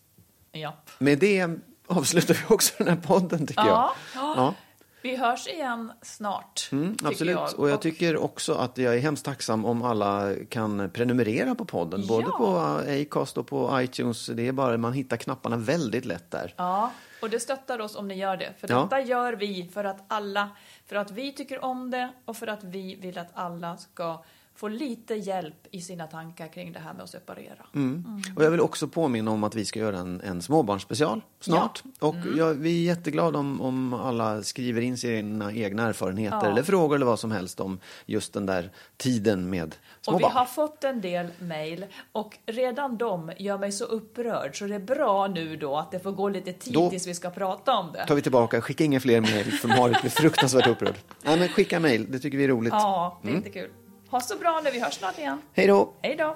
Japp. Med det avslutar vi också den här podden tycker Ja. jag. Ja. Vi hörs igen snart. Mm, absolut. Jag. Och jag tycker också att jag är hemskt tacksam om alla kan prenumerera på podden. Både Ja. på Acast och på iTunes. Det är bara man hittar knapparna väldigt lätt där. Ja, och det stöttar oss om ni gör det. För Ja. detta gör vi för att alla, för att vi tycker om det och för att vi vill att alla ska få lite hjälp i sina tankar kring det här med att separera. Mm. Och jag vill också påminna om att vi ska göra en, en småbarnsspecial snart. Och Mm. jag, vi är jätteglada om, om alla skriver in sina egna erfarenheter Ja. eller frågor eller vad som helst om just den där tiden med små Och vi barn. har fått en del mejl och redan de gör mig så upprörd så det är bra nu då att det får gå lite tid Då- tills vi ska prata om det. tar vi tillbaka, skicka inga fler mejl för Marit blir fruktansvärt upprörd. Nej men skicka mejl, det tycker vi är roligt. Ja, det är Mm. jättekul. Ha så bra nu, vi hörs snart igen. Hej då! Hej då!